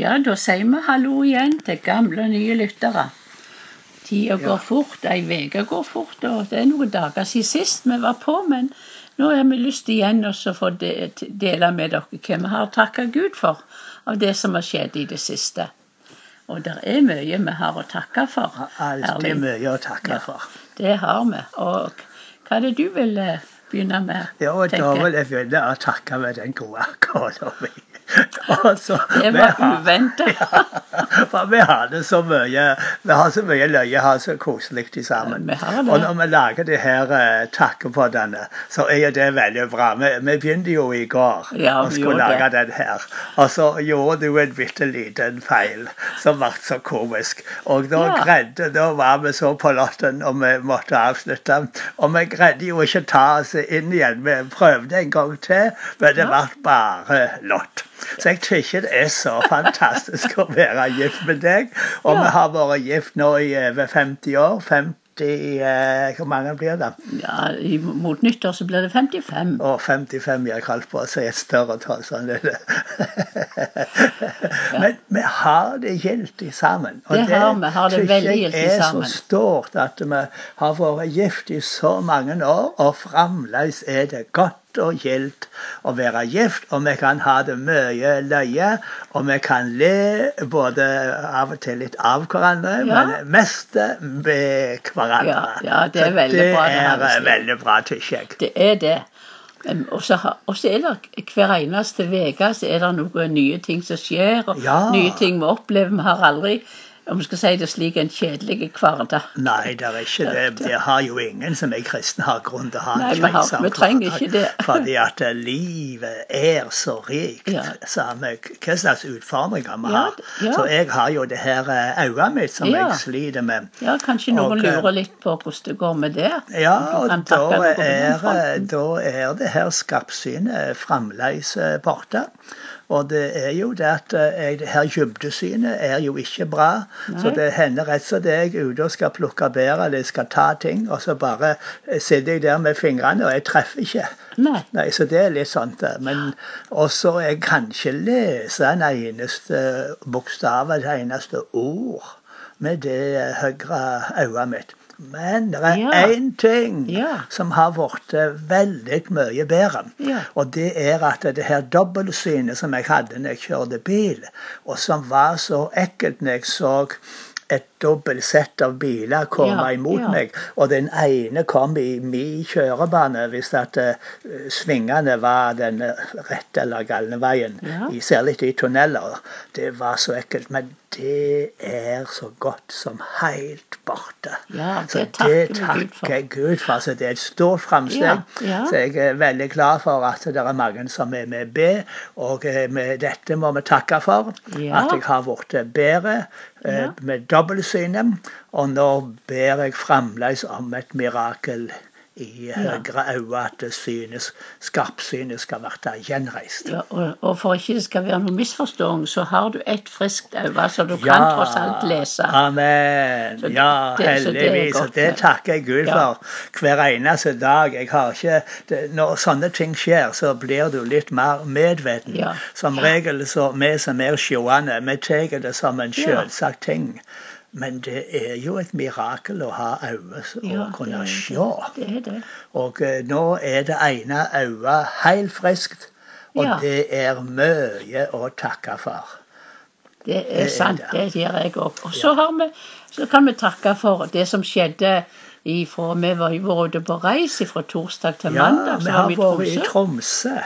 Ja, da sier vi hallo igjen til gamle og nye lyttere. Tida går fort, ei uke går fort, og det er noen dager siden sist vi var på, men nå har vi lyst igjen å få dele med dere hva vi har takka Gud for av det som har skjedd i det siste. Og det er mye vi har å takke for. Alltid mye å takke Ja. for. Det har vi. Og hva er det du vil eh, begynne med? Ja, og da vil jeg begynne å takke med den gode kona mi. Og så- Det var uventa. Ja, for vi har det så mye Vi har så mye løye, har så koselig sammen. Og når vi lager de her uh, takkepoddene, så er jo det veldig bra. Vi, vi begynte jo i går Ja, og skulle lage lage den her. Og så gjorde du en bitte liten feil som ble så komisk. Og da Ja. greide Da var vi så på lotten, og vi måtte avslutte. Og vi greide jo ikke ta oss inn igjen. Vi prøvde en gang til, men det ble bare lott. Så jeg syns det er så fantastisk å være gift med deg. Og Ja. vi har vært gift nå i over 50 år. 50 eh, Hvor mange blir det? Ja, i- Mot nyttår så blir det 55. Å, 55 jeg holdt på å si et større tall. Sånn er det. Men vi har det giltig sammen. Og Det har vi, har det veldig gildt sammen. Det er så stort at vi har vært gift i så mange år, og fremdeles er det godt og gildt å være gift. Og vi kan ha det mye løye, og vi kan le både av og til litt av hverandre, Ja. men mest med hverandre. Ja, ja, det er veldig bra, det er eh, sett. veldig bra, syns jeg. Det er det. Og så er det hver eneste uke så er det noen nye ting som skjer, og Ja. nye ting vi opplever. Vi har aldri, om vi skal si det slik, en kjedelig hverdag. Nei, det er ikke det. Det har jo ingen som er kristne har grunn til å ha en trenger hverdag. Fordi at eh, livet er så rikt. Ja. Samme hva slags utfordringer vi har. ja. Så jeg har jo det her eh, øyet mitt som jeg sliter med. Ja, kanskje noen Og, eh, lurer litt på hvordan det går med det. Ja, og da er, da er det her skapssynet fremdeles eh, borte. Og det er jo det at eh, jeg, her dybdesynet er jo ikke bra. Så det hender rett og slett jeg er ute og skal plukke bær eller skal ta ting, og så bare eh, sitter jeg der med fingrene, og jeg treffer ikke. Nei. Nei, Så det er litt det. Men også jeg kan ikke lese en eneste bokstav, et eneste ord, med det høyre øyet mitt. Men det er Ja. ting Ja. som har blitt veldig mye bedre. Ja. Og det er at det her dobbeltsynet som jeg hadde når jeg kjørte bil, og som var så ekkelt når jeg så et dobbelt sett av biler komme Ja, imot ja. meg, og den ene kom i min kjørebane hvis at uh, svingene var den rette eller galne veien. Ja. I- Særlig i tunneler. Det var så ekkelt. Men det er så godt som helt borte. Ja, så det takker det takker jeg Gud for. Så det er et stort framsteg. Så jeg er veldig glad for at det er mange som er med B. og eh, med dette må vi takke for. At jeg har blitt bedre. Med dobbeltsynet. Og nå ber jeg fremdeles om et mirakel i høyre øye, at synes, skarpsynet skal bli gjenreist. Ja, og, og for ikke det skal være noen misforståelse, så har du et friskt øye, så du kan tross alt lese. Amen. Så ja, det- så det heldigvis. godt Og det takker jeg Gud Ja. for hver eneste dag. Jeg har ikke, det, når sånne ting skjer, så blir du litt mer medveten. Ja. Som regel så vi som er sjående, vi tar det som en selvsagt ting. Men det er jo et mirakel å ha øyne og Ja, kunne sjå. se. det. Det er det. Og eh, nå er det ene øyet helt friskt, og Ja. det er mye å takke for. Det er er sant, det. det gjør jeg òg. Og så, har vi, så kan vi takke for det som skjedde ifra Vi var jo vært ute på reis fra torsdag til Ja, mandag. vi har var vi i vært i Tromsø.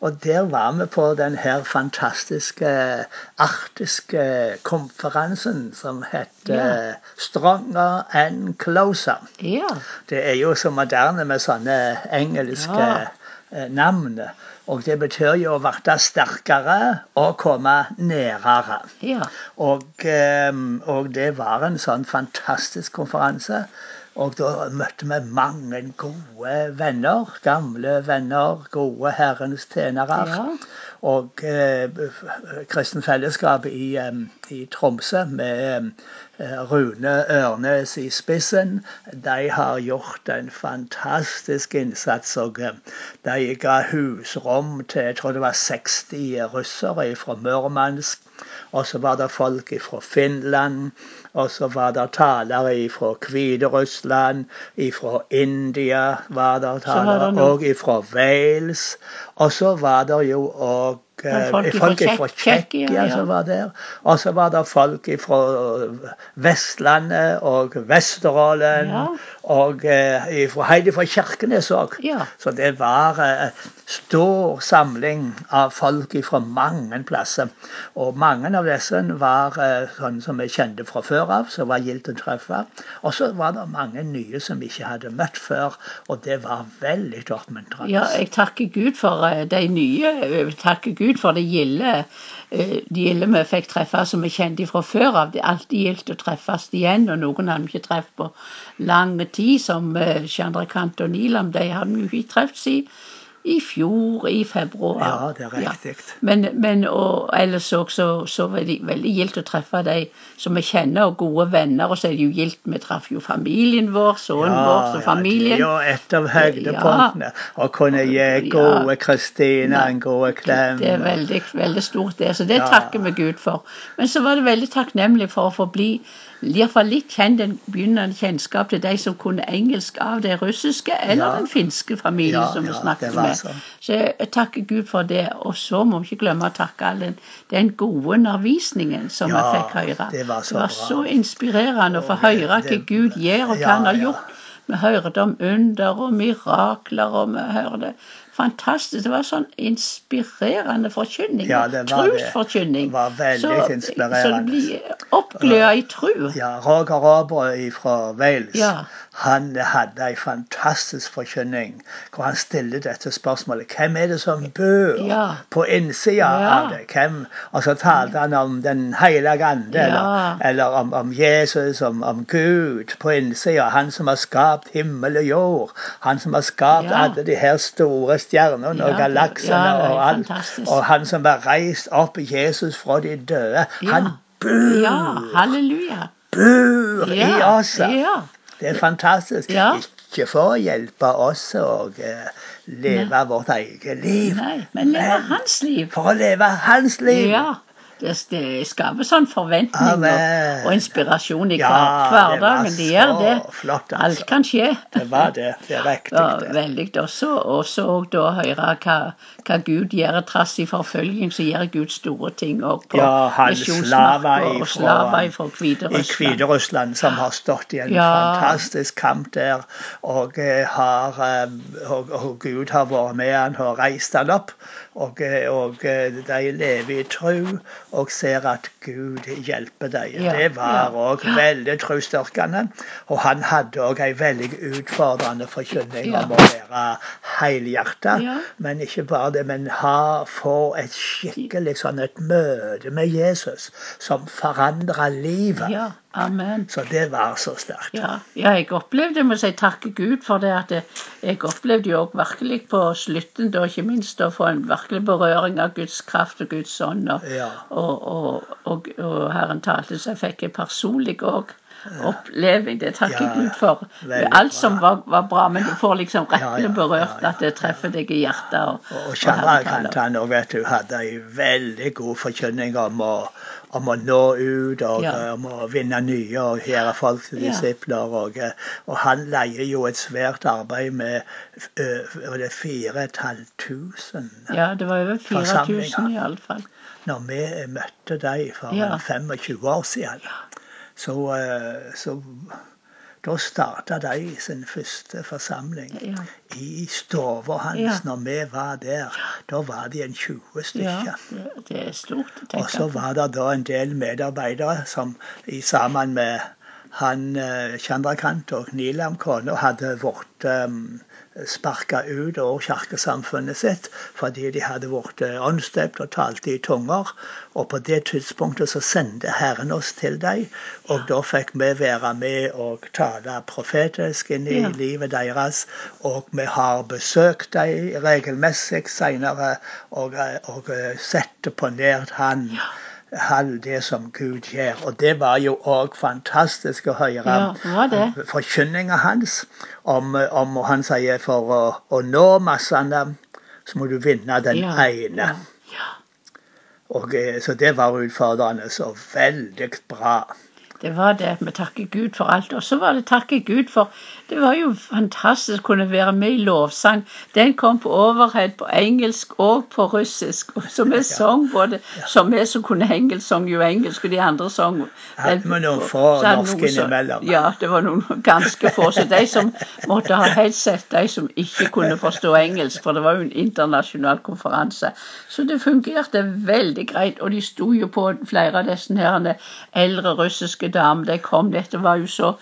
Og der var vi på den her fantastiske arktiske konferansen som heter Ja. Stronger and Closer. Ja. Det er jo så moderne med sånne engelske Ja. eh, navn. Og det betyr jo å bli sterkere og komme nærere. ja. Og, eh, og det var en sånn fantastisk konferanse. Og da møtte vi mange gode venner. Gamle venner, gode Herrens tjenere. Ja. Og eh, Kristen Fellesskap i, eh, i Tromsø med eh, Rune Ørnes i spissen, de har gjort en fantastisk innsats. og eh, De ga husrom til jeg tror det var 60 russere fra Murmansk. Og så var det folk fra Finland. Og så var det talere fra Hviterussland, fra India var det talere, og fra Wales. Og så var det jo òg folk, folk fra Tsjekkia som var der. Og så var det folk fra Vestlandet og Vesterålen. Ja. Og eh, fra Heidi fra Kirkenes òg. Ja. Så det var eh, stor samling av folk fra mange plasser. Og mange av disse var eh, sånne som vi kjente fra før av, som var gildt å treffe. Og så var det mange nye som vi ikke hadde møtt før, og det var veldig oppmuntrende. Ja, jeg takker Gud for de nye. Jeg takker Gud for det gilde de gilde vi fikk treffe som vi kjente fra før av. Det er alltid gildt å treffes igjen, og noen hadde vi ikke truffet på lang tid, som Chandrakant og Nilam. De hadde vi ikke truffet i i fjor, i februar. Ja, det er riktig. Ja. Men, men og ellers òg så, så var det veldig gildt å treffe de som vi kjenner, og gode venner. Og så er det jo gildt vi traff jo familien vår, sønnen ja, vår og familien. Ja, det er et av høydepunktene. Ja. Å kunne gi gode Kristine en god klem. Det er veldig, veldig stort, det. Så det takker vi Gud for. Men så var det veldig takknemlig for å få bli iallfall litt kjent, en begynnende kjennskap til de som kunne engelsk av det russiske eller den finske familien som vi snakket med. Så. så jeg takker Gud for det. Og så må vi ikke glemme å takke all den, den gode undervisningen som vi fikk høre. Det var så, det var så inspirerende å få høre hva Gud gjør, og hva han har gjort. Vi hørte om under og mirakler, og vi hørte fantastisk. Det var sånn inspirerende forkynning. Ja, det var Trosforkynning. Det var veldig så, inspirerende. Så du blir oppgløda i tru. Ja, Roger Aabrød fra Wales. Ja. Han hadde ei fantastisk forkynning hvor han stiller dette spørsmålet Hvem er det som bor ja. på innsida ja. av det? Hvem? Og så talte han om Den hellige ande, eller, eller om, om, Jesus, om, om, Gud på innsida. Han som har skapt himmel og jord. Han som har skapt alle de her store stjernene og galaksene og alt. Og han som var reist opp Jesus fra de døde. Han bor! Ja, halleluja. Bor i oss. Ja. Det er fantastisk. Ikke for å hjelpe oss å uh, leve Nei. vårt eget liv, Nei, men leve hans liv. For å leve hans liv. Ja. Det, det skaper sånn forventninger og, og, inspirasjon i ja, hverdagen. Det gjør det. Flott, altså. Alt kan skje. Det var det. Det er riktig. Ja, veldig. Også, også da høre hva, hva Gud gjør trass i forfølging, så gjør Gud store ting òg på ja, misjonsmarka og slaver fra Hviterussland. I Hviterussland, som har stått i en ja. fantastisk kamp der, og, eh, har, eh, og, og Gud har vært med han og reist han opp. Og, eh, og, de lever i tro og ser at Gud hjelper deg. Ja, det var òg ja. veldig trosstyrkende. Og han hadde òg ei veldig utfordrende forkynning ja. om å være helhjerta. Men ikke bare det, men ha, få et skikkelig sånn et møte med Jesus som forandrer livet. Amen. Så det var så sterkt. Ja, ja, jeg opplevde, jeg må si takke Gud for det, at jeg opplevde jo virkelig på slutten, da ikke minst, å få en virkelig berøring av Guds kraft og Guds ånd. Og, ja. og, og, og, og Herren talte, så jeg fikk jeg personlig òg oppleving. Det takker ja, Gud for. Alt som var, var, bra, men du får liksom rettelig berørt at det treffer deg i hjertet. Og, og, og Kjerra òg, vet du, hadde ei veldig god forkynning om å om å nå ut og ja. om å vinne nye og gjøre folk til disipler. Og, og, han leier jo et svært arbeid med var 4500 Ja, det var over 4000 iallfall. Når vi møtte dem for ja. 25 år siden, så, så da starta de sin første forsamling ja. i stua hans ja. når vi var der. Da var de en 20 stykker. Ja, det, det er stort. Og så var det da en del medarbeidere som sammen med han eh, Chandrakant og Nilam kone hadde vært um, sparka ut av kirkesamfunnet sitt fordi de hadde blitt eh, åndsdøpt og talte i tunger. Og på det tidspunktet så sendte Herren oss til dem, og da fikk vi være med og tale profetisk inn i ja. livet deres. Og vi har besøkt dem regelmessig senere og, eh, og sett på nært Han. Det som Gud gjør. Og det var jo òg fantastisk å høre ja, forkynninga hans. Om, om, Han sier for å, å nå massene, så må du vinne den ja, ene. Ja, og, eh, så det var utfordrende. Så veldig bra. Det var det. Vi takker Gud for alt. Og så var det takke Gud for Det var jo fantastisk å kunne være med i lovsang. Den kom på overhead på engelsk og på russisk. Så vi sang både Som vi som kunne engelsk, sang jo engelsk, og de andre sang Hadde vi noen få norske innimellom? Ja, det var noen ganske få. Så de som måtte ha headset, de som ikke kunne forstå engelsk, for det var jo en internasjonal konferanse. Så det fungerte veldig greit. Og de sto jo på flere av disse her eldre russiske dame de kom. Dette var jo så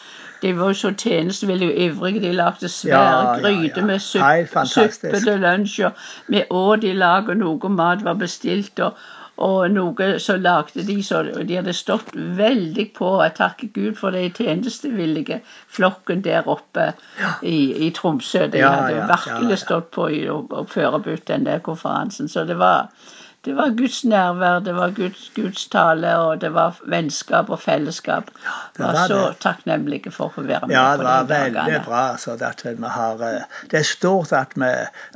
de var jo så tjenestevillige og ivrige. De lagde svære ja, gryter ja, ja. med suppe, suppe til lunsj. og Vi åt i lag, og noe mat var bestilt. og og noe så lagde de så De hadde stått veldig på. Jeg takker Gud for de tjenestevillige flokken der oppe ja. i, i, Tromsø. De hadde virkelig stått på i å forberedt den der konferansen. Så det var det var Guds nærvær, det var Guds, Guds tale, og det var vennskap og fellesskap. Ja, det var, var så takknemlige for å få være med ja, på de dagene. Ja, det var veldig bra. Så vi har, eh, det er stort at vi,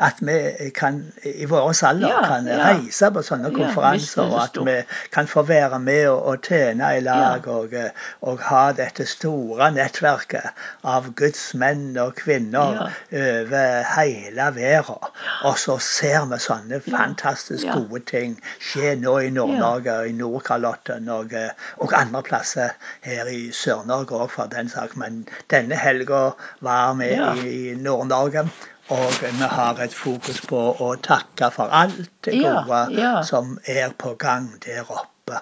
at vi kan, i vår alder ja, kan reise på sånne konferanser, og at vi kan få være med og, og tjene i lag og, eh, og, ha dette store nettverket av Guds menn og kvinner over hele verden. Og så ser vi sånne fantastisk gode ting ting skjer nå i Nord-Norge, ja. i Nordkalotten og, eh, og, andre plasser her i Sør-Norge òg, for den sak. Men denne helga var vi ja. i Nord-Norge. Og vi har et fokus på å takke for alt det gode ja, som er på gang der oppe.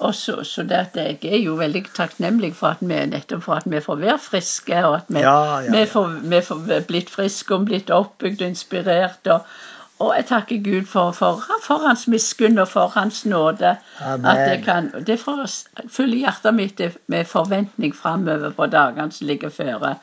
Og så, så det jeg er jo veldig takknemlig for at vi nettopp for at vi får være friske, og at vi, ja, ja, ja. vi, får, vi får blitt friske og blitt oppbygd og inspirert. og og jeg takker Gud for, for, for hans miskunn og for hans nåde. Amen. At jeg kan, det får fylle hjertet mitt med forventning framover på dagene som ligger føre.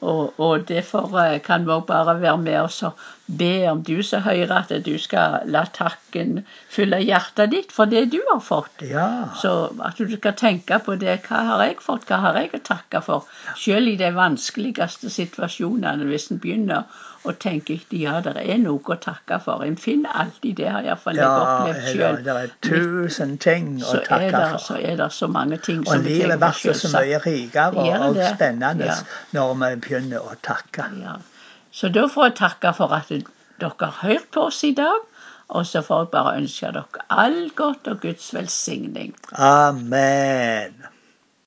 Og, og derfor eh, kan vi òg bare være med oss og be om du som hører at du skal la takken fylle hjertet ditt for det du har fått. Ja. Så at du skal tenke på det. Hva har jeg fått? Hva har jeg å takke for? Selv i de vanskeligste situasjonene, hvis en begynner og tenker ikke ja, det er noe å takke for. En finner alltid det, har iallfall jeg ja, opplevd sjøl. Det er tusen ting å takke der, for. Så er det så mange ting og som vi tenker på sjølsagt. Og livet blir så mye rikere og, spennende ja. når vi begynner å takke. Ja. Så da får jeg takke for at dere har hørt på oss i dag. Og så får jeg bare ønske dere all godt og Guds velsigning. Amen.